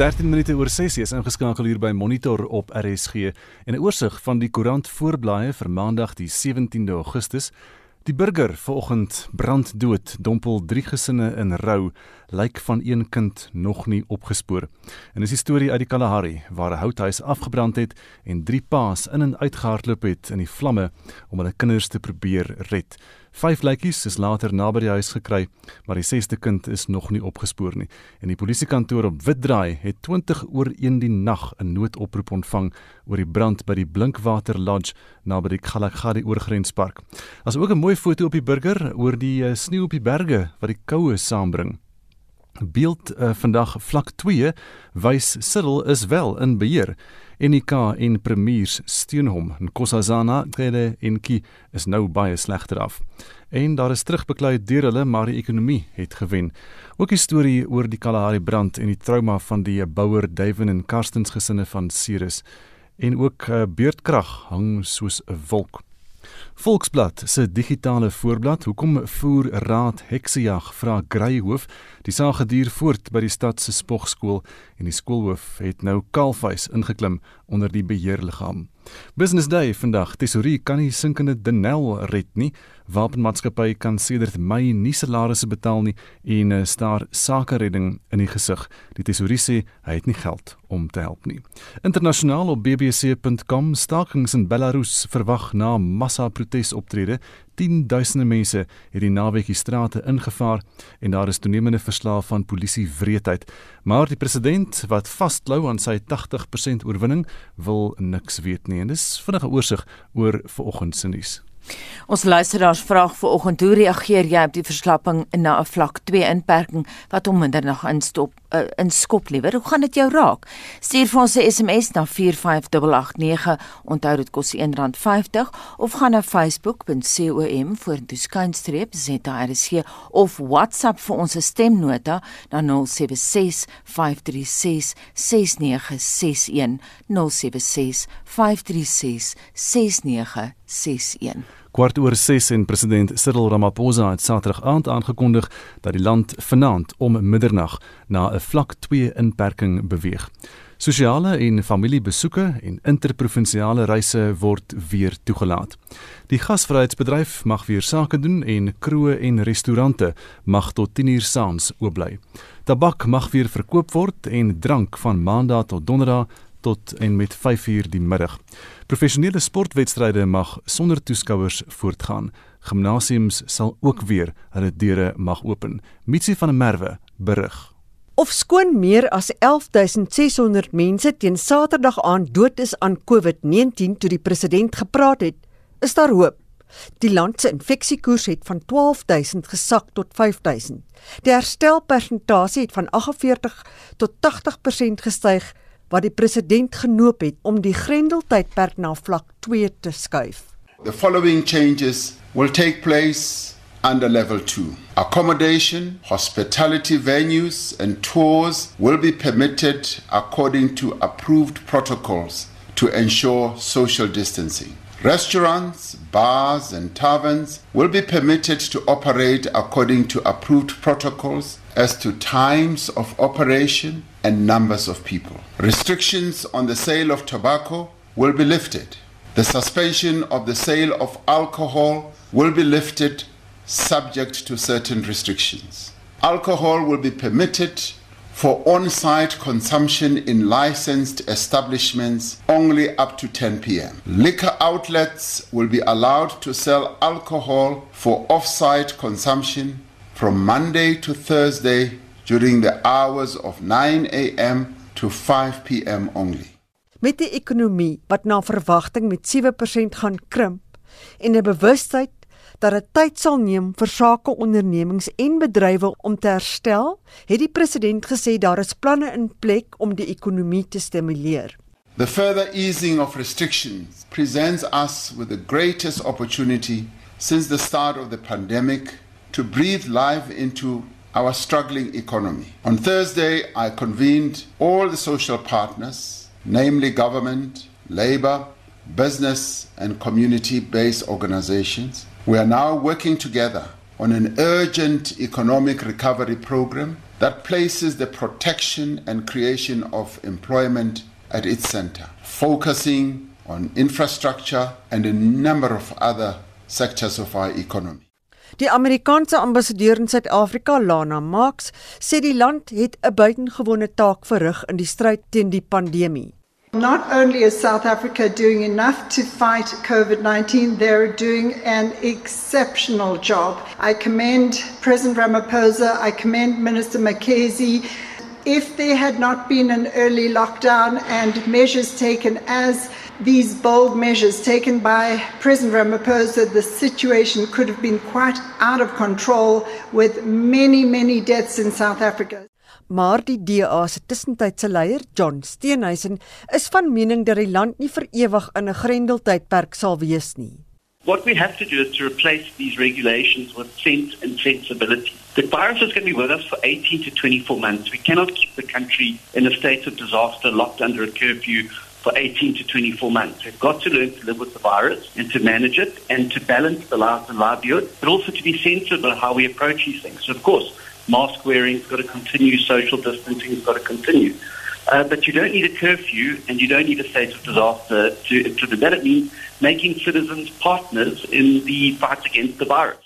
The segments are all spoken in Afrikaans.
13 minute oor 6 is ingeskakel hier by Monitor op RSG en 'n oorsig van die koerant voorblaaie vir Maandag die 17de Augustus. Die burger vanoggend brand dood, dompel drie gesinne in rou, lyk van een kind nog nie opgespoor. En dis 'n storie uit die Kalahari waar 'n houthuis afgebrand het en drie paas in en uitgehardloop het in die vlamme om hulle kinders te probeer red. Vyf lijkies is later naby die huis gekry, maar die sesde kind is nog nie opgespoor nie. En die polisiekantoor op Witdraai het 20 oor 1 die nag 'n noodoproep ontvang oor die brand by die Blinkwater Lodge naby die Kalahari oorgrenspark. As ook 'n mooi foto op die burger oor die uh, sneeu op die berge wat die koue saambring. Beeld uh, vandag vlak 2 wys Cyril is wel in beheer. NK en Premiers steun hom. Nkosazana Gede en Ki is nou baie slegter af. En daar is terugbeklei deur hulle maar die ekonomie het gewen. Ook die storie oor die Kalahari brand en die trauma van die bouer Daven en Karstens gesinne van Ceres en ook uh, beurtkrag hang soos 'n wolk. Volksblad se digitale voorblad, hoekom voer raad heksejag vra Greyhoof, die saak geduur voort by die stad se spogskool en die skoolhoof het nou kaalvuis ingeklim onder die beheerliggaam. Business Day vandag, tesourie kan nie sinkende Denel red nie. Wapenmaatskappy kan sedert Mei nie salarisse betaal nie en uh, staar sakeredding in die gesig. Die tesourie sê hy het nie geld om te help nie. Internasionaal op bbc.com stakings in Belarus verwag na massa protesoptrede. Tienduisende mense het die naweek die strate ingevaar en daar is toenemende verslae van polisie wreedheid. Maar die president wat vasklou aan sy 80% oorwinning wil niks weet nie. En dis vinnige oorsig oor vanoggend se nuus. Ons luisteraars vraag vanoggend hoe reageer jy op die verslapping na 'n vlak 2 inperking wat om middernag instop uh, in skop liewer. Hoe gaan dit jou raak? Stuur vir ons 'n SMS na 45889. Onthou dit kos R1.50 of gaan na facebook.com vorentoe skynstreep ZRC of WhatsApp vir ons stemnota na 076 536 6961 076 536 6961 Kwart oor 6 en president Cyril Ramaphosa het Saterdag aand aangekondig dat die land vanaand om middernag na 'n vlak 2 inperking beweeg. Sosiale en familiebesoeke en interprovinsiale reise word weer toegelaat. Die gasvryheidsbedryf mag weer sake doen en kroë en restaurante mag tot 10uur saans oop bly. Tabak mag weer verkoop word en drank van maandag tot donderdag tot en met 5uur die middag. Professionele sportwedstryde mag sonder toeskouers voortgaan. Gimnasiums sal ook weer hulle deure mag open. Mitsi van der Merwe berig. Of skoon meer as 11600 mense teen Saterdag aan dood is aan COVID-19 toe die president gepraat het, is daar hoop. Die land se infeksiekoers het van 12000 gesak tot 5000. Die herstelpersentasie het van 48 tot 80% gestyg wat die president genoop het om die Grendeltydperk na vlak 2 te skuif. The following changes will take place under level 2. Accommodation, hospitality venues and tours will be permitted according to approved protocols to ensure social distancing. Restaurants, bars, and taverns will be permitted to operate according to approved protocols as to times of operation and numbers of people. Restrictions on the sale of tobacco will be lifted. The suspension of the sale of alcohol will be lifted subject to certain restrictions. Alcohol will be permitted for on site consumption in licensed establishments only up to 10 p.m. Liquor outlets will be allowed to sell alcohol for off site consumption from Monday to Thursday during the hours of 9 a.m. to 5 p.m. only. Met die ekonomie wat na verwagting met 7% gaan krimp en 'n bewustheid dat dit tyd sal neem vir sakeondernemings en bedrywe om te herstel, het die president gesê daar is planne in plek om die ekonomie te stimuleer. The further easing of restrictions presents us with the greatest opportunity since the start of the pandemic to breathe life into our struggling economy. On Thursday, I convened all the social partners, namely government, labor, business, and community based organizations, We are now working together on an urgent economic recovery program that places the protection and creation of employment at its center, focusing on infrastructure and a number of other sectors of our economy. Die Amerikaanse ambassadeur in Suid-Afrika, Lana Marx, sê die land het 'n buitengewone taak verrig in die stryd teen die pandemie. Not only is South Africa doing enough to fight COVID 19, they're doing an exceptional job. I commend President Ramaphosa, I commend Minister McKenzie. If there had not been an early lockdown and measures taken as these bold measures taken by President Ramaphosa, the situation could have been quite out of control with many, many deaths in South Africa. Maar die DA se tussentydse leier, John Steenhuisen, is van mening dat die land nie vir ewig in 'n grendeltydperk sal wees nie. What we have to do is to replace these regulations with sense and sensibility. The virus is going to be with us for 18 to 24 months. We cannot keep the country in a state of disaster, locked under a curfew for 18 to 24 months. We've got to learn to live with the virus and to manage it and to balance the lives and livelihood, but also to be sensible how we approach these things. So, of course, mask wearing has got to continue, social distancing has got to continue. Uh, but you don't need a curfew and you don't need a state of disaster to, to do that. It means making citizens partners in the fight against the virus.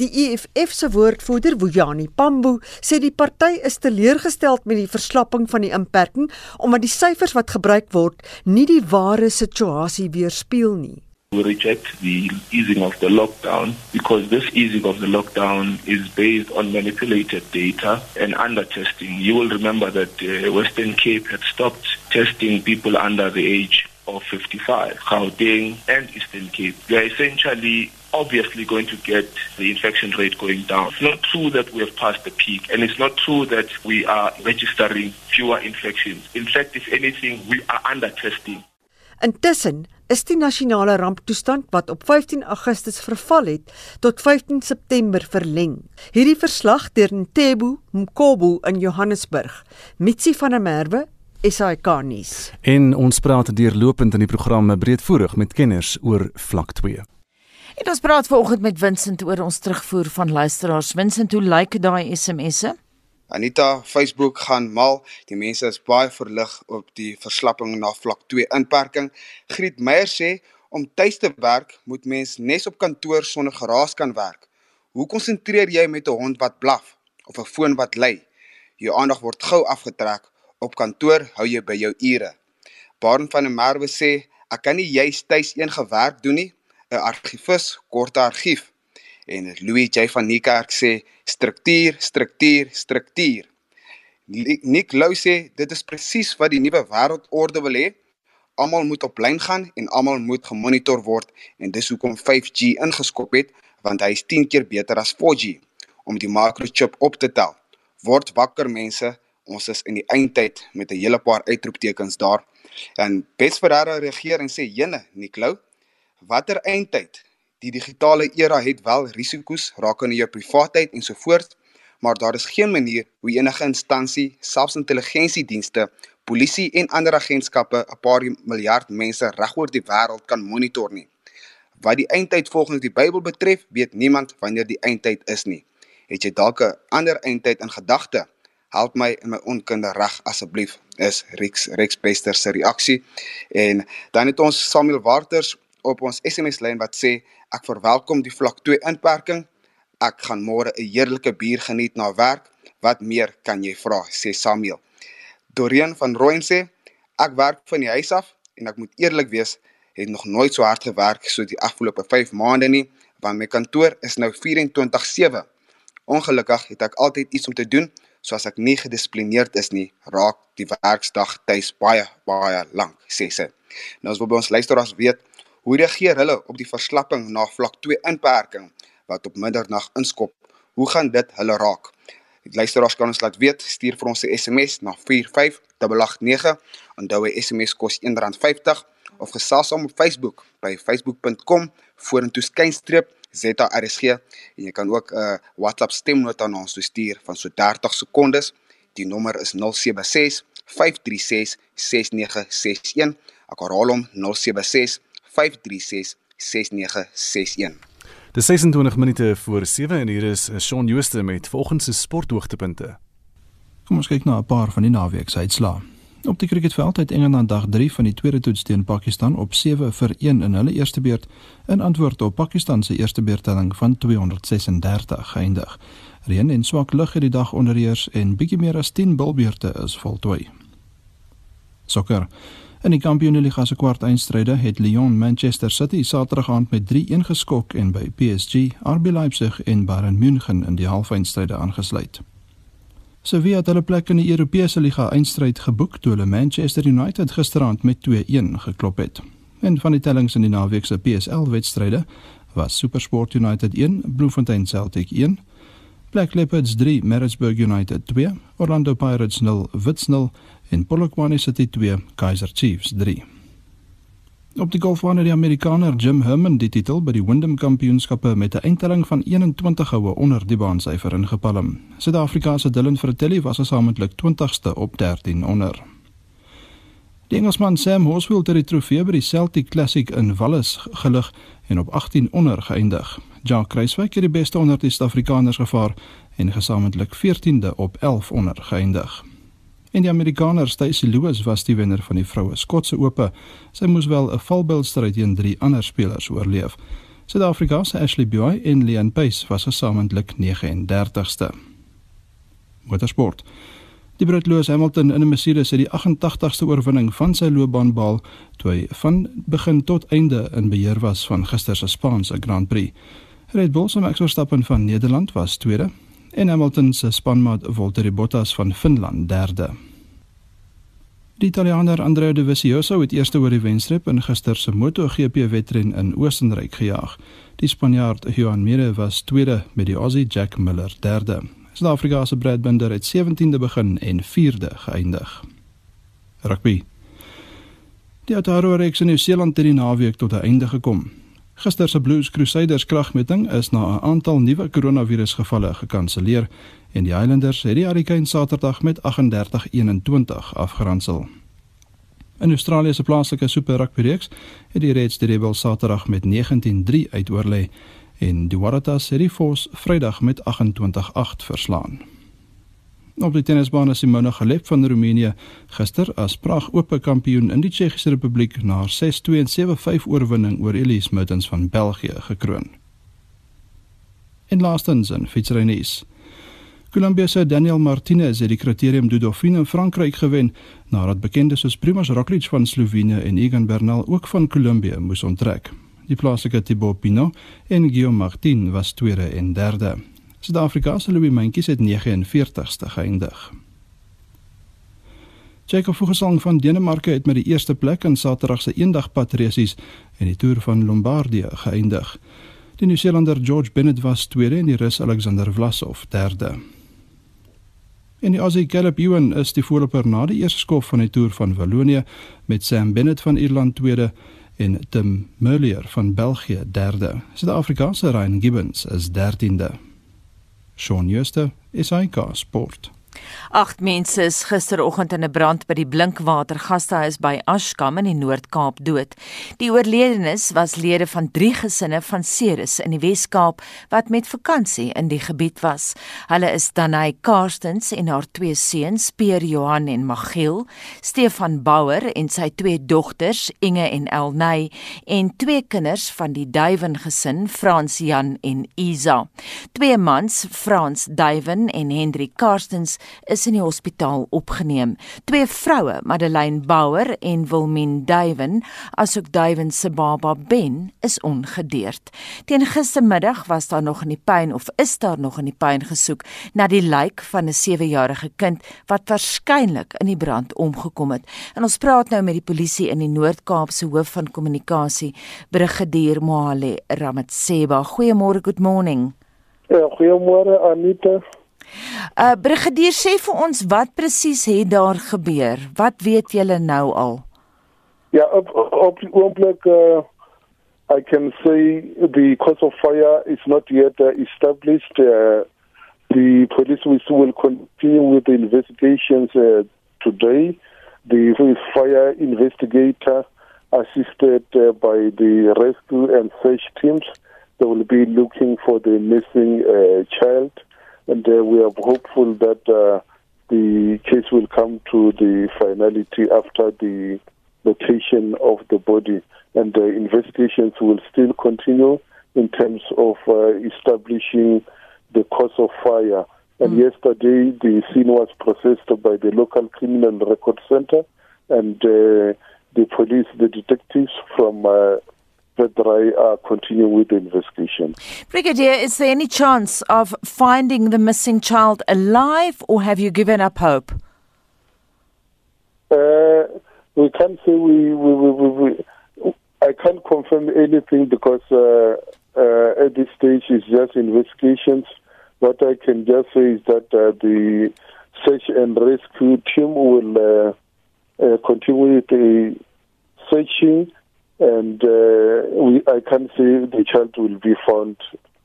Die EFF se woordvoerder, Vuyani Pambu, sê die party is teleurgesteld met die verslapping van die inperking omdat die syfers wat gebruik word nie die ware situasie weerspieël nie. We reject the easing of the lockdown because this easing of the lockdown is based on manipulated data and under testing. You will remember that uh, Western Cape had stopped testing people under the age of 55, Gauteng and Eastern Cape. We are essentially obviously going to get the infection rate going down. It's not true that we have passed the peak, and it's not true that we are registering fewer infections. In fact, if anything, we are under testing. Intussen is die nasionale ramptoestand wat op 15 Augustus verval het tot 15 September verleng. Hierdie verslag deur Ntebo Mkobo in Johannesburg. Mitsi van der Merwe SAK nuus. En ons praat deurlopend in die program breedvoerig met kenners oor vlak 2. En ons praat vanoggend met Vincent oor ons terugvoer van luisteraars. Vincent, hoe lyk daai SMS'e? Anita, Facebook gaan mal. Die mense is baie verlig op die verslapping na vlak 2 inperking. Griet Meyer sê om tuis te werk moet mens nes op kantoor sonder geraas kan werk. Hoe konsentreer jy met 'n hond wat blaf of 'n foon wat lui? Jou aandag word gou afgetrek. Op kantoor hou jy by jou ure. Baron van der Merwe sê ek kan nie juis tuis een gewerk doen nie 'n argivus, kort argief. En Louis J van Niekerk sê struktuur, struktuur, struktuur. Nick Lou sê dit is presies wat die nuwe wêreldorde wil hê. Almal moet op lyn gaan en almal moet gemonitor word en dis hoekom 5G ingeskop het want hy is 10 keer beter as 4G om die microchip op te tel. Word wakker mense, ons is in die eindtyd met 'n hele paar uitroeptekens daar. En Bets Ferreira reageer en sê: "Jene, Nick Lou, watter eindtyd? Die digitale era het wel risiko's rakende jou privaatheid en so voort, maar daar is geen manier hoe enige instansie, selfs intelligensiedienste, polisie en ander agentskappe 'n paar miljard mense regoor die wêreld kan monitor nie. Wat die eindtyd volgens die Bybel betref, weet niemand wanneer die eindtyd is nie. Het jy dalk 'n ander eindtyd in gedagte? Help my in my onkunde reg asseblief. Is Rex Rex Bester se reaksie. En dan het ons Samuel Waters op ons SMS lyn wat sê ek verwelkom die vlak 2 inperking. Ek gaan môre 'n heerlike bier geniet na werk. Wat meer kan jy vra? sê Samuel. Doreen van Rooyen sê ek werk van die huis af en ek moet eerlik wees, het nog nooit so hard gewerk so die afgelope 5 maande nie, want my kantoor is nou 24/7. Ongelukkig het ek altyd iets om te doen, so as ek nie gedissiplineerd is nie, raak die werksdag tuis baie baie lank, sê sy. Nou as wil by ons luisteraars weet, Hoe reageer hulle op die verslapping na vlak 2 inperking wat op middernag inskop? Hoe gaan dit hulle raak? Die luisteraars kan ons laat weet, stuur vir ons 'n SMS na 45889. Onthou 'n SMS kos R1.50 of gesels om op Facebook by facebook.com vorentoe skynstreep ZRSG en jy kan ook 'n uh, WhatsApp stemnota na ons stuur van so 30 sekondes. Die nommer is 076 536 6961. Ek herhaal hom 076 Dis 26 minute voor 7 en hier is Shaun Jooste met volgens se sporthoogtepunte. Kom ons kyk na 'n paar van die naweek se uitslae. Op die cricketveld het Engeland dag 3 van die tweede toets teen Pakistan op 7 vir 1 in hulle eerste beurt in antwoord op Pakistan se eerste beurtelling van 236 geëindig. Reën en swak lug het die dag onderheers en bietjie meer as 10 bilbeurte is voltooi. Sokker. In die Kampioenligga se kwartfinale het Lyon Manchester City Saterdag aand met 3-1 geskok en by PSG RB Leipzig en Bayern München in die halffinale aangesluit. Sevilla het hulle plek in die Europese liga eindstryd geboek toe hulle Manchester United gisteraand met 2-1 geklop het. En van die tellings in die naweek se PSL wedstryde was SuperSport United 1, Bloemfontein Celtic 1, Black Leopards 3, Maritzburg United 2, Orlando Pirates 0, Wits 0 en Polokwane City 2, Kaizer Chiefs 3. Op die golfbaan het die Amerikaner Jim Herman die titel by die Wyndham Kampioenskappe met 'n eindtelling van 21 houe onder die baansyfer ingepalm. Suid-Afrika se Dylan Fratelli was gesamentlik 20ste op 13 onder. Die Engelsman Sam Horsfield het die trofee by die Celtic Classic in Wallis gelig en op 18 onder geëindig. Jacques Kruiswyk het die beste onder die Suid-Afrikaners gevaar en gesamentlik 14de op 11 onder geëindig. En die Amerikaner Stacey Lewis was die wenner van die vroue Skotse Ope. Sy moes wel 'n valbilstryd teen drie ander spelers oorleef. Suid-Afrika se Ashley Buy en Leon Pace was gesamentlik 39ste. Motorsport. Die Brit Lewis Hamilton in 'n Mercedes het die 88ste oorwinning van sy loopbaan behaal toe hy van begin tot einde in beheer was van gister se Spaanse Grand Prix. Red Bull se Max Verstappen van Nederland was tweede en Hamilton se spanmaat Valtteri Bottas van Finland derde. Die Italianer Andrea Dovizioso het eerste oor die wenstrip in gister se MotoGP wedren in Oostenryk gejaag. Die Spanjaard Joan Mir was tweede met die Aussie Jack Miller derde. Suid-Afrika se Brad Binder het 17de begin en 4de geëindig. Rugby. Die Aotearoa-reeks in Nieu-Seeland het die naweek tot 'n einde gekom. Gister se Blues Crusaders kragmeting is na 'n aantal nuwe koronavirusgevalle gekanselleer en die Highlanders het die Hurricanes Saterdag met 38-21 afgeronsel. In Australië se plaaslike Super Rugby reeks het die Reds die Rebels Saterdag met 19-3 uitoorlê en die Waratahs het die Force Vrydag met 28-8 verslaan. Op die tennisbaan is Simona Halep van Roemenië gister as Prag Ope kampioen in die Tsjechiese Republiek na 6-2 en 7-5 oorwinning oor Elise Mertens van België gekroon. En laastens in fietsrynuus. Colombia se Daniel Martinez het die kriterium du Dauphiné in Frankryk gewen nadat bekendes soos Primož Roglič van Slovenië en Egan Bernal ook van Colombia moes onttrek. Die plaaslike Thibaut Pinot en Guillaume Martin was tweede en derde. Suid-Afrika se Louis Mentjies het 49ste geëindig. Jacob Fuglsang van Denemarke het met die eerste plek in Saterdag se eendagpatresies en die toer van Lombardië geëindig. Die Nieu-Seelander George Bennett was tweede en die Rus Alexander Vlasov derde. En die Aussie Caleb Ewan is die voorloper na die eerste skof van die toer van Wallonië met Sam Bennett van Ierland tweede en Tim Merlier van België derde. Suid-Afrika se Ryan Gibbons is 13de. Shaun Schuster, SAK Sport. Agt mense is gisteroggend in 'n brand by die Blinkwater Gastehuis by Ashkam in die Noord-Kaap dood. Die oorledenes was lede van 3 gesinne van Ceres in die Wes-Kaap wat met vakansie in die gebied was. Hulle is Danai Karstens en haar twee seuns, Peer Johan en Magiel, Stefan Bouwer en sy twee dogters, Inge en Elnay, en twee kinders van die Duiven gesin, Frans Jan en Isa. Twee mans, Frans Duiven en Hendrik Karstens, is in die hospitaal opgeneem. Twee vroue, Madeleine Bouwer en Wilmien Duiven, asook Duiven se baba Ben, is ongedeerd. Teen gistermiddag was daar nog in die pyn of is daar nog in die pyn gesoek na die lijk van 'n 7-jarige kind wat waarskynlik in die brand omgekom het. En ons praat nou met die polisie in die Noord-Kaap se hoof van kommunikasie, Brigadier Mohale Ramatseba. Goeiemôre, good morning. Ja, goeiemôre Anita. Uh brigadier sê vir ons wat presies het daar gebeur? Wat weet julle nou al? Ja, op op die oomblik uh I can say the cause of fire is not yet uh, established. Uh, the police will continue with the investigations uh, today. The fire investigator assisted uh, by the rescue and search teams. They will be looking for the missing uh, child. And uh, we are hopeful that uh, the case will come to the finality after the location of the body, and the investigations will still continue in terms of uh, establishing the cause of fire. And mm. yesterday, the scene was processed by the local criminal record center, and uh, the police, the detectives from uh, Pedrai are continuing with the investigation. Brigadier, is there any chance of finding the missing child alive, or have you given up hope? Uh, we can't say we, we, we, we, we I can't confirm anything because uh, uh, at this stage it's just investigations. What I can just say is that uh, the search and rescue team will uh, uh, continue with the searching, and uh, we, I can't say the child will be found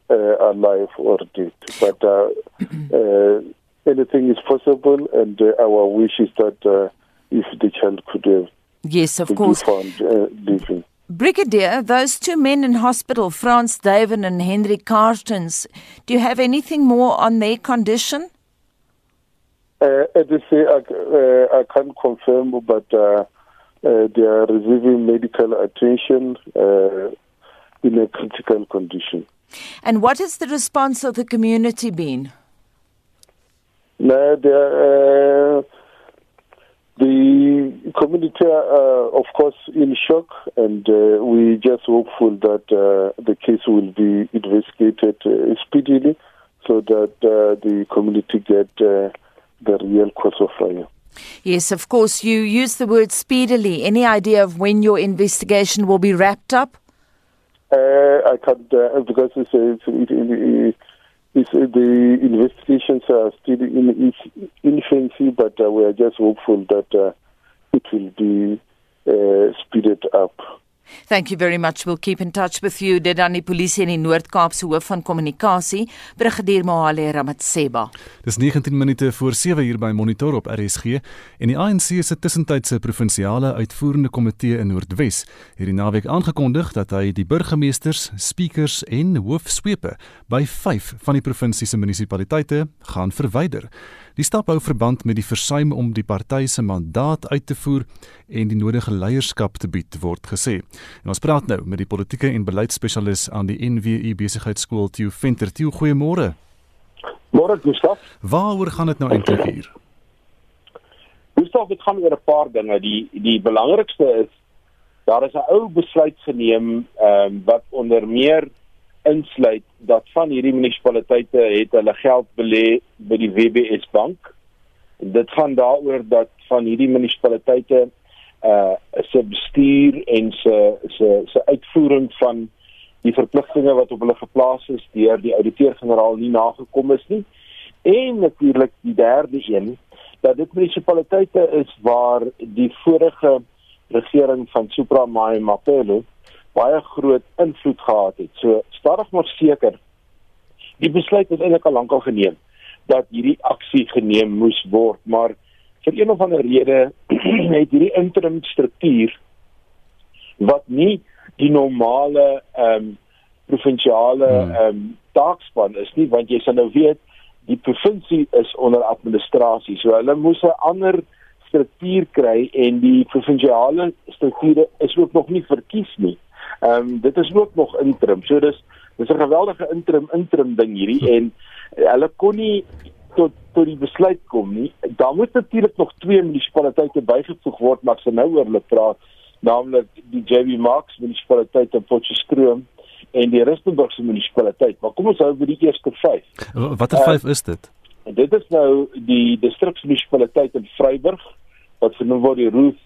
uh, alive or dead. But uh, uh, anything is possible, and uh, our wish is that uh, if the child could have yes, of course, found uh, living. Brigadier, those two men in hospital, Franz Daven and Henry Carstens, do you have anything more on their condition? Uh, as I say, uh, I can't confirm, but uh, uh, they are receiving medical attention uh, in a critical condition. And what has the response of the community been? No, are, uh, the community are, of course, in shock, and uh, we just hopeful that uh, the case will be investigated uh, speedily so that uh, the community get uh, the real cause of fire. Yes, of course. You use the word speedily. Any idea of when your investigation will be wrapped up? Uh, I can't, uh, because it's, it's, it, it, it's, uh, the investigations are still in its infancy, but uh, we are just hopeful that uh, it will be uh, speeded up. Thank you very much. We'll keep in touch with you. Dit dan die polisie in die Noord-Kaap se hoof van kommunikasie, Brigadier Mohale Ramatseba. Dis 19 minute voor 7 uur by Monitor op RSG en die ANC se tussentydse provinsiale uitvoerende komitee in Noordwes het die naweek aangekondig dat hy die burgemeesters, speakers en hoofsweepe by 5 van die provinsie se munisipaliteite gaan verwyder. Die stap hou verband met die versuim om die party se mandaat uit te voer en die nodige leierskap te bied, word gesê. En ons praat nou met die politieke en beleidsspesialis aan die NWU Besigheidsskool, Theo Venter. Theo, goeiemôre. Môre, Gustaf. Waaroor gaan dit nou eintlik hier? Gustaf, dit gaan oor 'n paar dinge. Die die belangrikste is daar is 'n ou besluit geneem ehm um, wat onder meer insluit dat van hierdie munisipaliteite het hulle geld belê by die WBS bank. Dit gaan daaroor dat van hierdie munisipaliteite uh se bestuur en se se se uitvoering van die verpligtinge wat op hulle geplaas is deur die ouditeur-generaal nie nagekom is nie. En natuurlik die derde een dat dit munisipaliteite is waar die vorige regering van Supra Mai Mapelo baie groot invloed gehad het. So stadig maar seker die besluit is eintlik al lankal geneem dat hierdie aksie geneem moes word, maar vir een of ander rede het hierdie interim struktuur wat nie die normale ehm um, provinsiale hmm. ehm um, taakspan is nie want jy sal nou weet die provinsie is onder administrasie so hulle moes 'n ander struktuur kry en die provinsiale strukture is ook nog nie verkies nie. Ehm um, dit is ook nog interim. So dis dis 'n geweldige interim interim ding hierdie en hulle kon nie tot tot die besluit kom nie. Daar moet natuurlik nog twee munisipaliteite bygevoeg word, maar se nou oor hulle praat, naamlik die JB Marks munisipaliteit in Potchefstroom en die Rustenburgse munisipaliteit. Maar kom ons hou by die eerste 5. Watter 5 uh, is dit? Dit is nou die distriksmunisipaliteit in Vryburg wat genoem word die Ruth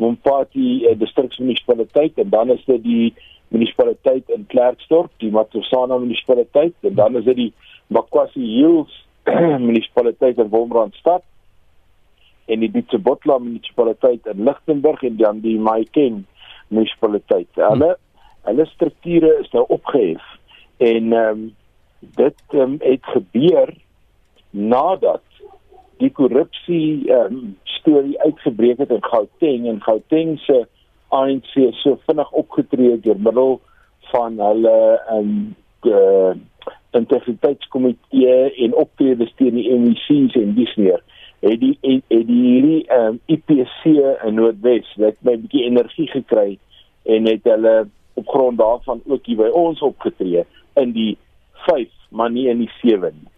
Mompati uh, distriksmunisipaliteit en dan is dit die munisipaliteit in Klerksdorp, die Matlosana munisipaliteit en dan is dit die Makwasi Hills munisipaliteit in Wolmrandstad en die Dietsebotla munisipaliteit in Lichtenburg en dan die Maiken munisipaliteit. Hulle hulle strukture is nou opgehef en ehm um, dit um, het gebeur nadat die korrupsie ehm um, storie uitgebreek het in Gauteng en Gauteng se ANC so vinnig opgetree deur middel van hulle ehm um, integriteitskomitee en optredes teen die MEC's en dis meer. Het die het, het die hierdie ehm um, IPC in Noordwes net 'n bietjie energie gekry en het hulle op grond daarvan ook hier by ons opgetree in die 5 maar nie in die 7 nie.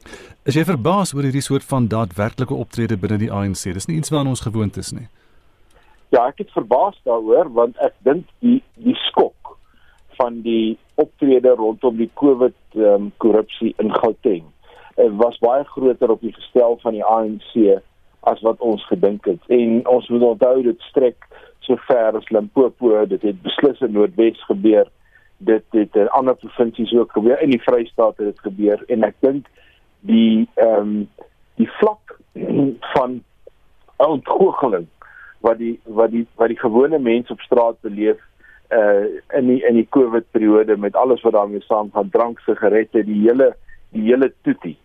Is jy verbaas oor hierdie soort van daadwerklike optrede binne die ANC? Dis nie iets wat ons gewoond is nie. Ja, ek het verbaas daaroor want ek dink die die skok van die optrede rondom die COVID ehm um, korrupsie in Gauteng uh, was baie groter op die gestel van die ANC as wat ons gedink het. En ons moet onthou dit strek so ver as Limpopo, dit het beslis in Noordwes gebeur. Dit het in ander provinsies ook gebeur, in die Vrystaat het dit gebeur en ek dink die ehm um, die vlak van ontgoocheling wat die wat die wat die gewone mens op straat beleef uh in die in die Covid periode met alles wat daarmee saamgaan, drank, sigarette, die hele die hele toetie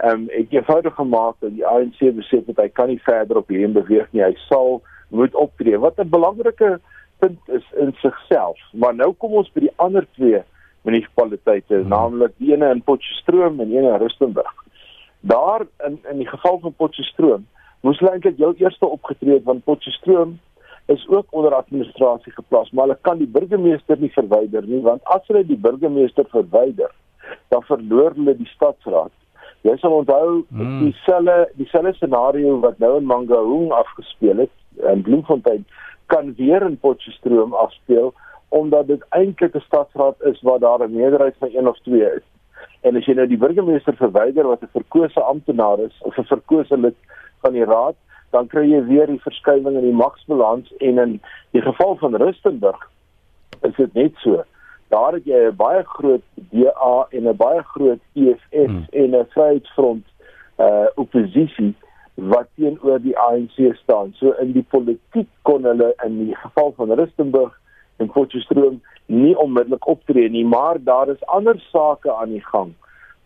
ehm um, ek eenvoudig gemaak dat die ANC besef dat hy kan nie verder op hierdie beweeg nie. Hy sal moet optree. Wat 'n belangrike punt is in sigself. Maar nou kom ons by die ander twee munisipaliteite, hmm. naamlik die ene in Potchefstroom en die ene in Rustenburg. Daar in in die geval van Potchefstroom moes hulle eintlik heel eerste opgetree het want Potchefstroom is ook onder administrasie geplaas, maar hulle kan die burgemeester nie verwyder nie want as hulle die burgemeester verwyder, dan verloor hulle die stadsraad Jy sal onthou hmm. dieselfde dieselfde scenario wat nou in Mangaung afgespeel het in Bloemfontein kan weer in Potchefstroom afspeel omdat dit eintlik 'n stadsraad is waar daar 'n meerderheid van 1 of 2 is. En as jy nou die burgemeester verwyder wat 'n verkose amptenaar is of 'n verkose lid van die raad, dan kry jy weer die verskywing in die magsbalans en in die geval van Rustenburg is dit net so daar het jy 'n baie groot DA en 'n baie groot EFF hmm. en 'n Vryheidsfront uh oppositie wat teenoor die ANC staan. So in die politiek kon hulle in die geval van Rustenburg en Potchefstroom nie onmiddellik optree nie, maar daar is ander sake aan die gang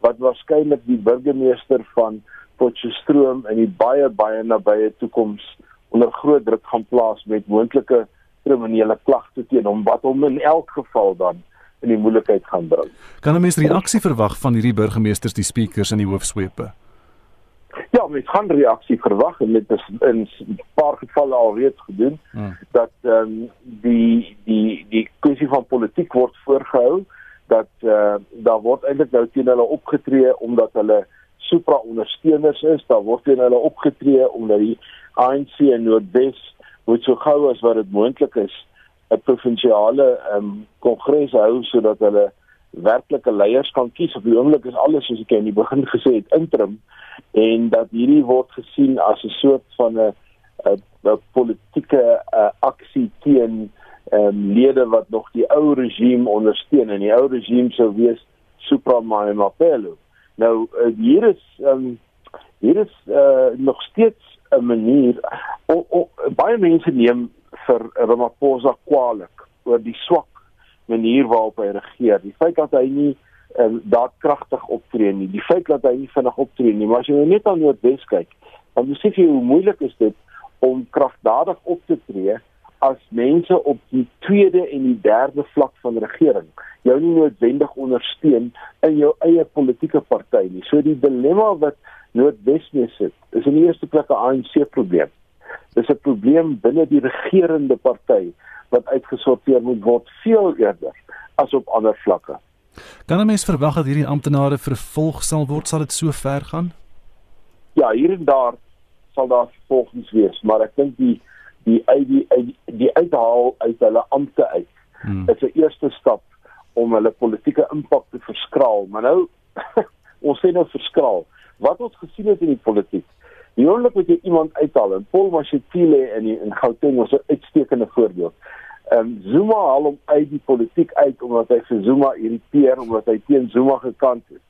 wat waarskynlik die burgemeester van Potchefstroom in die baie baie nabye toekoms onder groot druk gaan plaas met moontlike kriminele klagte teen hom wat hom in elk geval dan in die moeilikheid gaan bring. Kan 'n mens reaksie verwag van hierdie burgemeesters, die speakers en die hoofsweepe? Ja, mens gaan reaksie verwag en dit is in 'n paar gevalle alreeds gedoen hmm. dat ehm um, die die die kwessie van politiek word voorgehou dat uh, daar word eintlik nou teen hulle opgetree omdat hulle supra ondersteuners is, daar word teen hulle opgetree omdat die ANC in Noordwes moet so gou as wat dit moontlik is 'n provinsiale ehm um, kongres hou sodat hulle werklike leiers kan kies. Op die oomblik is alles soos ek in die begin gesê het interim en dat hierdie word gesien as 'n soort van 'n 'n politieke uh, aksie teen um, lede wat nog die ou regime ondersteun en die ou regime sou wees Supramai Mapelo. Nou uh, hier is um, hier is uh, nog steeds 'n manier o, o, baie mense neem vir Ramaphosa kwaliek oor die swak manier waarop hy regeer. Die feit dat hy nie um, daadkragtig optree nie, die feit dat hy nie vinnig optree nie, maar as jy nou net aan Noordwes kyk, dan besef jy hoe moeilik is dit om kragtadig op te tree as mense op die tweede en die derde vlak van regering jou nie noodwendig ondersteun in jou eie politieke party nie. So die dilemma wat Noordwes mee sit, is in die eerste plek 'n ANC probleem dis 'n probleem binne die regerende party wat uitgesorteer moet word veel eerder as op ander vlakke. Kan 'n mens verwag dat hierdie amptenare vervolg sal word? Sal dit so ver gaan? Ja, hier en daar sal daar vervolgings wees, maar ek dink die die uit die uit die uithaal uit hulle ampte uit hmm. is 'n eerste stap om hulle politieke impak te verskraal. Maar nou ons sê nou verskraal. Wat ons gesien het in die politiek Die oomblik wat jy iemand uithaal en Paul Mashatile in die, in Gauteng was 'n uitstekende voorbeeld. Ehm um, Zuma haal hom uit die politiek uit omdat hy vir Zuma irriteer omdat hy teen Zuma gekant is.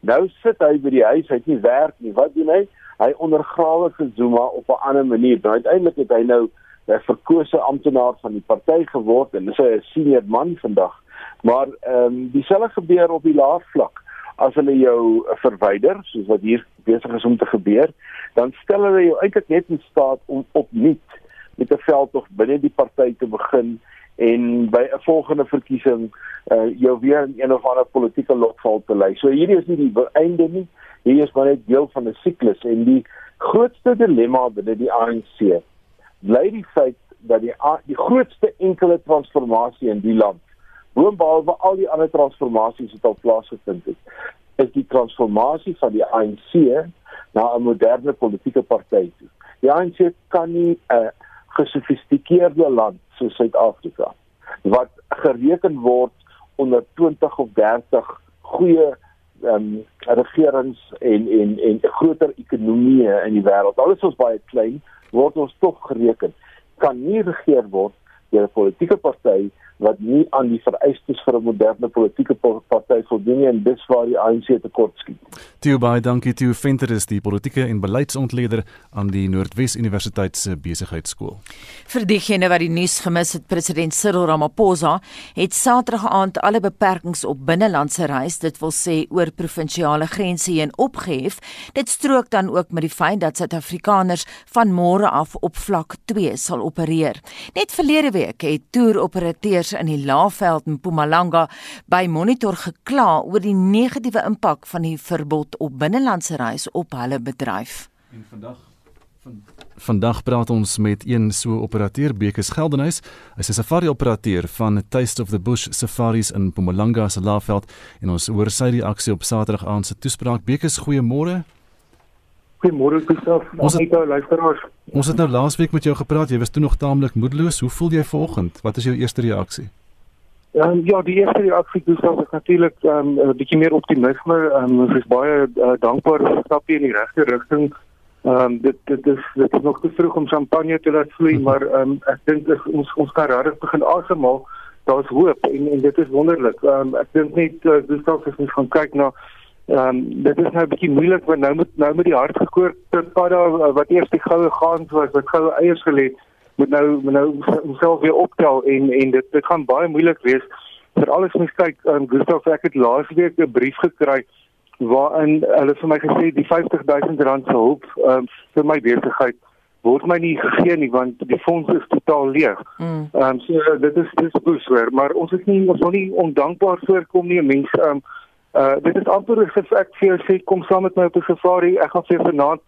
Nou sit hy by die huis, hy het nie werk nie. Wat doen hy? Hy ondergrawe vir Zuma op 'n ander manier. Nou uiteindelik het hy nou 'n verkose amptenaar van die party geword en dis 'n senior man vandag. Maar ehm um, dieselfde gebeur op die laer vlak as hulle jou verwyder soos wat hier besig is om te gebeur dan stel hulle jou eintlik net in staat om opnuut met 'n veldtog binne die party te begin en by 'n volgende verkiesing uh jou weer in een of ander politieke lokval te lei. So hierdie is nie die einde nie. Hier is maar net deel van 'n siklus en die grootste dilemma binne die ANC bly die feit dat die die grootste enkele transformasie in die land boonbehalwe al die ander transformasies wat al plaasgevind het is die transformasie van die ANC na 'n moderne politieke party toe. Die ANC kan nie 'n gesofistikeerde land soos Suid-Afrika wat gereken word onder 20 of 30 goeie ehm um, regerings en en en groter ekonomieë in die wêreld. Alles is baie klein, word ons tog gereken kan nie regeer word deur 'n politieke party wat nie aan die vereistes vir 'n moderne politieke party voldoen nie en dis waar die ANC tekortskiet. Theo baie dankie Theo Venter is die politieke en beleidsontleder aan die Noordwes Universiteit se besigheidskool. Vir diegene wat die nuus gemis het, president Cyril Ramaphosa het Saterdag aand alle beperkings op binnelandse reis, dit wil sê oor provinsiale grense heen opgehef. Dit strook dan ook met die feit dat Suid-Afrikaners van môre af op vlak 2 sal opereer. Net verlede week het toeroperateurs in die Laagveld in Mpumalanga by Monitor gekla oor die negatiewe impak van die verbod op binnelandse reis op hulle bedryf. En vandag van Vandag praat ons met een so operateur Bekes Geldenhuys. Hy's 'n safari operateur van Taste of the Bush Safaris in Mpumalanga se Laagveld en ons hoor sy reaksie op Saterdag aand se toespraak. Bekes, goeiemôre. Goeiemôre Gustav. Ons het nou luisteraars. Ons het nou laasweek met jou gepraat. Jy was toe nog taamlik moedeloos. Hoe voel jy vanoggend? Wat is jou eerste reaksie? Um, ja, die eerste reaksie Gustav is natuurlik um, 'n um, bietjie meer optimisme. Um, ons is baie uh, dankbaar vir die stap in die regte rigting. Ehm um, dit dit is dit is nog te vroeg om champagne te laat vloei, mhm. maar ehm um, ek dink ons ons kan regtig begin asemhaal. Daar's hoop en en dit is wonderlik. Ehm um, ek dink net uh, Gustav as ons gaan kyk na Ehm um, dit is nou 'n bietjie moeilik want nou moet nou met die hardgekoorde padda uh, wat eers die goue gaans was, wat goue eiers gelê het, moet nou moet nou homself weer optel en en dit dit gaan baie moeilik wees vir alles mens kyk aan um, Gustav ek het laasweek 'n brief gekry waarin hulle vir my gesê die 50000 rand se hulp um, vir my besigheid word my nie gegee nie want die fonds is totaal leeg. Mm. Ehm um, so dit is dis boeswer, maar ons is nie ons wil nie ondankbaar voorkom nie. Mense ehm um, Uh dit is amper as ek vir jou sê kom saam met my op 'n safari. Ek gaan vir vanaand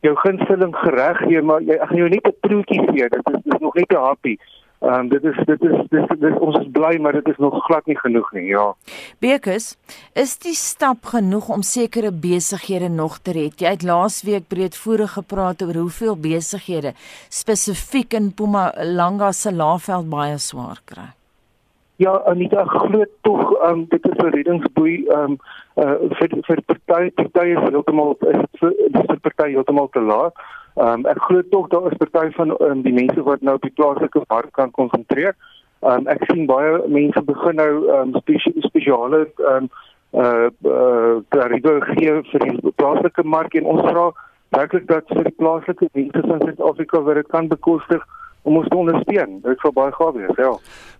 jou gunsteling gereg gee, maar jy ek gaan jou net 'n proetjie gee. Dit is dis nog net 'n happy. Ehm um, dit is dit is dis, dis ons is bly, maar dit is nog glad nie genoeg nie. Ja. Bekes, is die stap genoeg om sekere besighede nog te red? Jy het laasweek breedvoerig gepraat oor hoeveel besighede spesifiek in Mpumalanga se Laagveld baie swaar kry. Ja, Anita, glo tog um, dit is 'n reddingsboei um uh vir vir party partye is heeltemal is dit vir party heeltemal te laat. Um ek glo tog daar is party van um, die mense wat nou op die plaaslike mark kan konsentreer. Um ek sien baie mense begin nou um spesie, spesiale um uh uh tariewe gee vir die plaaslike mark en ons vra werklik dat vir die plaaslike mense in Suid-Afrika wat dit kan bekostig om ons te ondersteun. Dit sou baie gaaf wees, ja.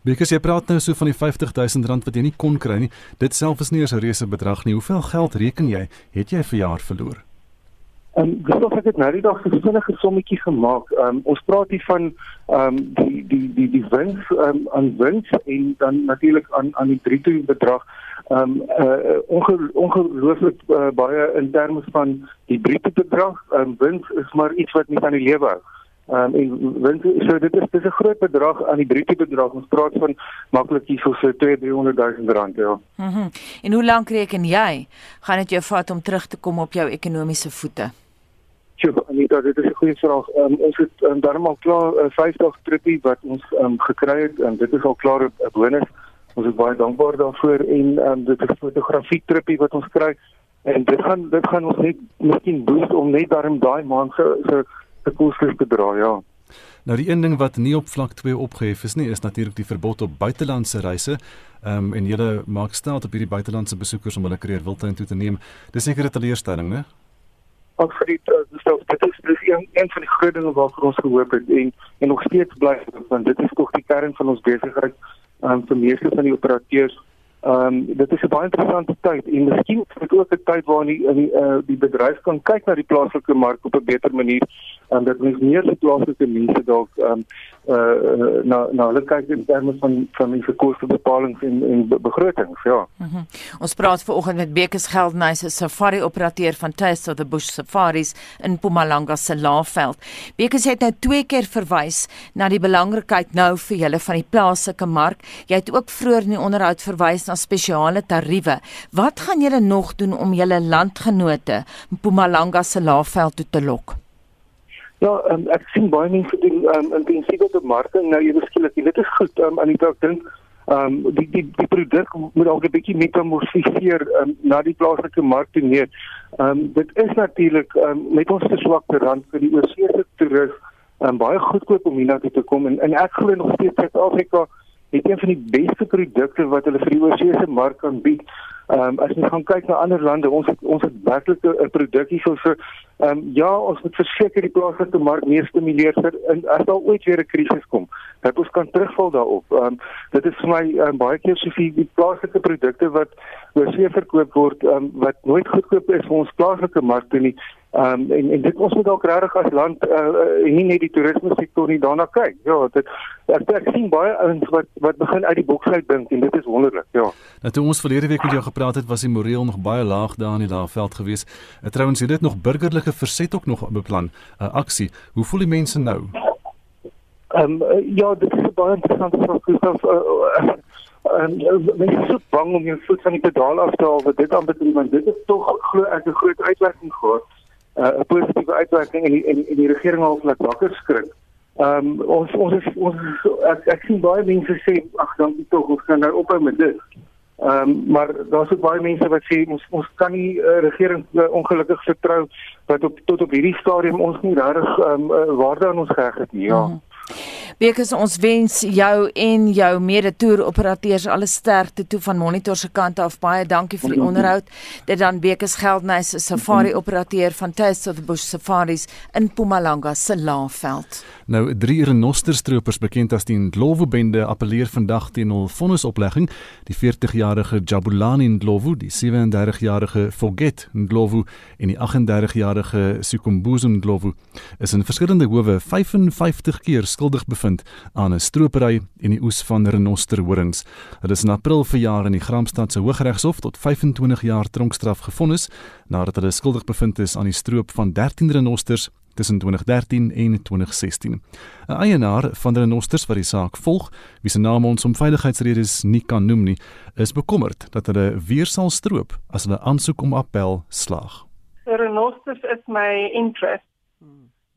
Because jy praat nou so van die 50000 rand wat jy nie kon kry nie. Dit self is nie 'n reuse bedrag nie. Hoeveel geld reken jy het jy vir jaar verloor? Ehm um, ek het nou die dag 'n vinnige sommetjie gemaak. Ehm um, ons praat hier van ehm um, die die die die wins ehm um, aan wins en dan natuurlik aan aan die bruto bedrag. Ehm um, uh, onge, ongelooflik uh, baie in terme van die bruto bedrag. Ehm um, wins is maar iets wat nie van die lewe hou. Um, en want so dit is dis 'n groot bedrag aan die bruto bedrag. Ons praat van maklik hier so 200 000 rand ja. Mhm. Mm en hoe lank reken jy gaan dit jou vat om terug te kom op jou ekonomiese voete? Ja, Anita, dit is 'n goeie vraag. Um, ons het um, daarom al klaar 'n uh, 50 trippie wat ons um, gekry het en dit is al klaar 'n bonus. Ons is baie dankbaar daarvoor en um, dit is 'n fotografie trippie wat ons kry en dit gaan dit gaan ons net miskien boost om net daarom daai maand se so, te kostes bedra, ja. Nou die een ding wat nie op vlak 2 opgehef is nie, is natuurlik die verbod op buitelandse reise. Ehm um, en julle maak staat op hierdie buitelandse besoekers om hulle kreer wildtuin toe te neem. Dis seker 'n teleurstelling, né? Ook vir die uh, dit is dis een, een van die groot dinge waarvoor ons gehoop het en en nog steeds bly want dit is tog die kern van ons besigheid. Ehm um, vir meeste van die operateurs Ehm um, dit is 'n baie interessante tyd en miskien is dit ook 'n tyd waar die die, uh, die bedryf kan kyk na die plaaslike mark op 'n beter manier en dat mens meer plaaslike mense dalk ehm um, uh na na hulle kyk in terme van van die verkoopsbepalings en en begrotings ja. Mm -hmm. Ons praat vanoggend met Bekes Geldnys, 'n safari operateur van Taste of the Bush Safaris in Mpumalanga se Laagveld. Bekes het nou twee keer verwys na die belangrikheid nou vir julle van die plaaslike mark. Jy het ook vroeër in die onderhoud verwys na spesiale tariewe. Wat gaan julle nog doen om julle landgenote Mpumalanga se Laagveld toe te lok? Ja, um, ek sien baie mense doen um, intensiewe bemarking nou ewe skielik. Dit is goed. Um, en ek dink ehm um, die die die produk moet ook 'n bietjie metamorfiseer um, na die plaaslike mark toe neer. Ehm um, dit is natuurlik um, met ons te swak rand vir die oorsese toerist um, baie goedkoop om hiernatoe te kom en, en ek glo nog steeds Suid-Afrika het een van die beste produkte wat hulle vir die oorsese mark kan bied. Ehm um, as jy gaan kyk na ander lande, ons het, ons het werklik 'n produk hier so so ehm um, ja, ons moet verseker die plaaslike mark meer stimuleer vir in as daar ooit weer 'n krisis kom, dat ons kan terugval daarop. Ehm um, dit is vir my um, baie keer so vir die plaaslike produkte wat oorsee verkoop word, ehm um, wat nooit goedkoop is vir ons plaaslike mark toe nie. Ehm um, en en dit ons moet ook regtig as land uh, hier net die toerisme sektor nie daarna kyk. Ja, dit ek, ek sien baie ouens wat wat begin uit die boks uit dink en dit is wonderlik. Ja. Nou toe ons verlede week met jou gepraat het, was die moreel nog baie laag daar in die laagveld geweest. Uh, Trouwens, het dit nog burgerlike verset ook nog beplan 'n uh, aksie. Hoe voel die mense nou? Ehm um, uh, ja, dit is baie interessant Gustav uh, uh, en mens is so bang om jou voet van die pedaal af te haal wat dit aanbetref want dit is tog glo ek 'n groot uitwerking gehad. 'n uh, positiewe uitwerking en die en, en die regering al net wakker skrik. Ehm um, ons ons is ons ek, ek sien baie mense sê ag dankie tog ons kan nou ophou met dit. Ehm um, maar daar's ook baie mense wat sê ons ons kan nie uh, regering uh, ongelukkig vertrou wat op tot op hierdie stadium ons nie regtig ehm um, uh, waarde aan ons geheg het nie. Ja. Mm -hmm. Bekes ons wens jou en jou mede-toer operateurs alle sterkte toe van Monitor se kant af. Baie dankie vir die onderhoud. Dit dan Bekes Geldnys, 'n safari operateur van Taste of the Bush Safaris in Mpumalanga se Laagveld. Nou drie renosterstropers bekend as die Ndlovu bende appeleer vandag teen hul vonnisoplegging. Die 40-jarige Jabulani Ndlovu, die 37-jarige Forget Ndlovu en die 38-jarige Sukumbuzo Ndlovu is in verskillende howe 55 keer skuldig bevind aan 'n stropery en die oes van renosterhorings. Hulle is in April verjaar in die Gramstad se Hooggeregshof tot 25 jaar tronkstraf gevonnis nadat hulle skuldig bevind is aan die stroop van 13 renosters tussen 2013 en 2016. 'n Eienaar van die renosters wat die saak volg, wie se naam ons om veiligheidsredes nie kan noem nie, is bekommerd dat hulle weer sal stroop as hulle aansoek om appel slaag. Renosters is my interest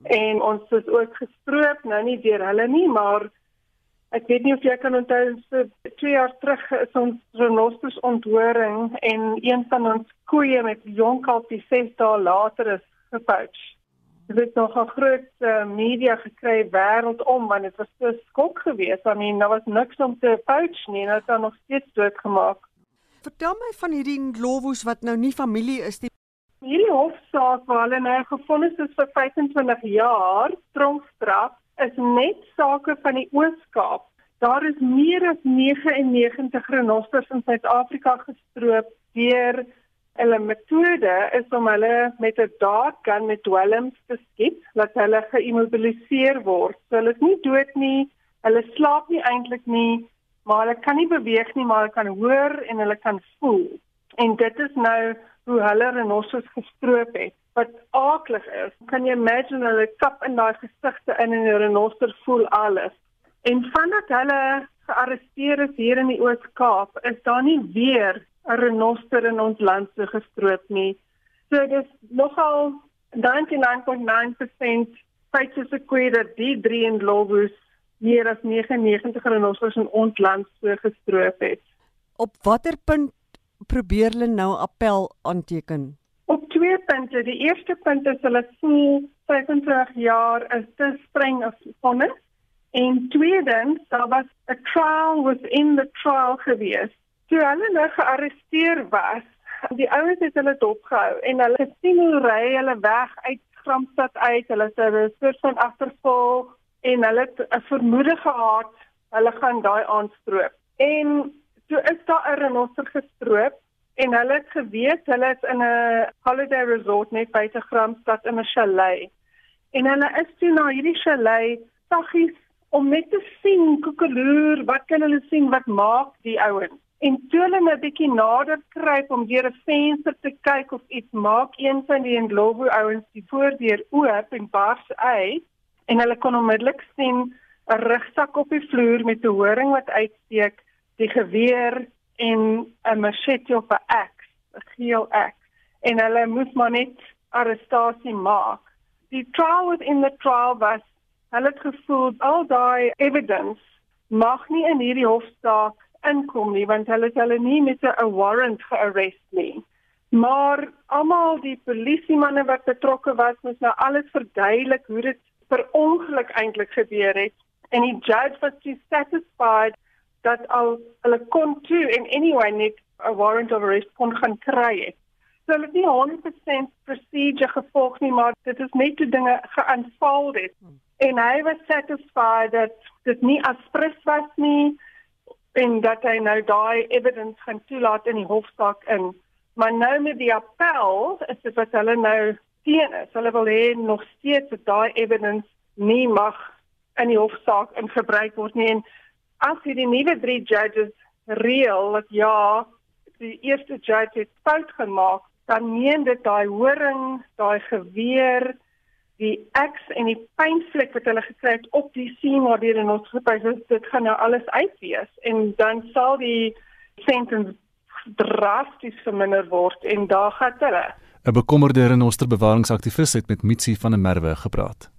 en ons is ook gestroop nou nie deur hulle nie maar ek weet nie of jy kan onthou so 2 jaar terug is ons renosters onthoring en een van ons koeie met jong kalfies 6 dae later is gepoach. Dit het nog 'n groot uh, media gekry wêreldom want dit was so skok geweest. I mean, daar was niks om te poach nie, dit het nog steeds doodgemaak. Vertel my van hierdie Glowus wat nou nie familie is nie hierdie hofsaak waar hulle nou gefonnis is vir 25 jaar tronkstraf is net sake van die Oos-Kaap. Daar is meer as 99 renosters in Suid-Afrika gestroop deur hulle metode is om hulle met 'n dartgun met dwelms te skiet, laat hulle geïmmobiliseer word. So hulle is nie dood nie, hulle slaap nie eintlik nie, maar hulle kan nie beweeg nie, maar hulle kan hoor en hulle kan voel. En dit is nou hoe hulle renosters gestroop het wat aaklig is. Kan jy imagine hulle kap in daai gesigte in en die renoster voel alles. En vandat hulle gearresteer is hier in die Oos-Kaap, is daar nie weer 'n renoster in ons land so gestroop nie. So dis nogal 99.9% feite se kwee dat die drie in Lobus meer as 99 renosters in ons land so gestroop het. Op watter punt probeer hulle nou appel aanteken? Op twee punte. Die eerste punt is hulle voel 25 jaar is te streng as vonnis. En tweedens, daar was 'n trial within the trial gewees. Toe hulle nou gearresteer was, die ouens het hulle dopgehou en hulle gesien hoe ry hulle weg uit Gramstad uit. Hulle het 'n soort van agtervolg en hulle het 'n vermoede gehad hulle gaan daai aanstroop. En toe is daar 'n renoster gestroop en hulle het geweet hulle is in 'n holiday resort net buite Gramstad in 'n chalet. En hulle is toe na hierdie chalet saggies om net te sien koekeloer, wat kan hulle sien wat maak die ouens? En toe hulle 'n bietjie nader kruip om deur 'n venster te kyk of iets maak een van die Ndlovu ouens die voordeur oop en bars uit en hulle kon onmiddellik sien 'n rugsak op die vloer met 'n horing wat uitsteek, die geweer en 'n machete of 'n axe, 'n geel axe. En hulle moes maar net arrestasie maak. Die trial within the trial was hulle het gevoel al daai evidence mag nie in hierdie hofsaak inkom nie want hulle het hulle nie met 'n warrant gearrest nie. Maar almal die polisie manne wat betrokke was, moes nou alles verduidelik hoe dit per ongeluk eintlik gebeur het en die judge was too satisfied dat al hulle kon toe en anyway net 'n warrant of arrest kon gaan kry het. So hulle het nie 100% procedure gevolg nie, maar dit is net hoe dinge geaanval het. En hy was satisfied dat dit nie aspres was nie en dat hy nou daai evidence gaan toelaat in die hofsaak in. Maar nou met die appel is dit wat hulle nou teen is. Hulle wil hê nog steeds dat daai evidence nie mag in die hofsaak ingebruik word nie en as hierdie nuwe drie judges reël dat ja, die eerste judge het fout gemaak, dan neem dit daai horing, daai geweer die eks en die pynvlek wat hulle gekry het op die sien waar in ons gepas is, dit gaan nou alles uitwees en dan sal die sentence drasties verminder word en daar gaan hulle 'n bekommerde renoster bewaringsaktivis het met Mitsi van der Merwe gepraat.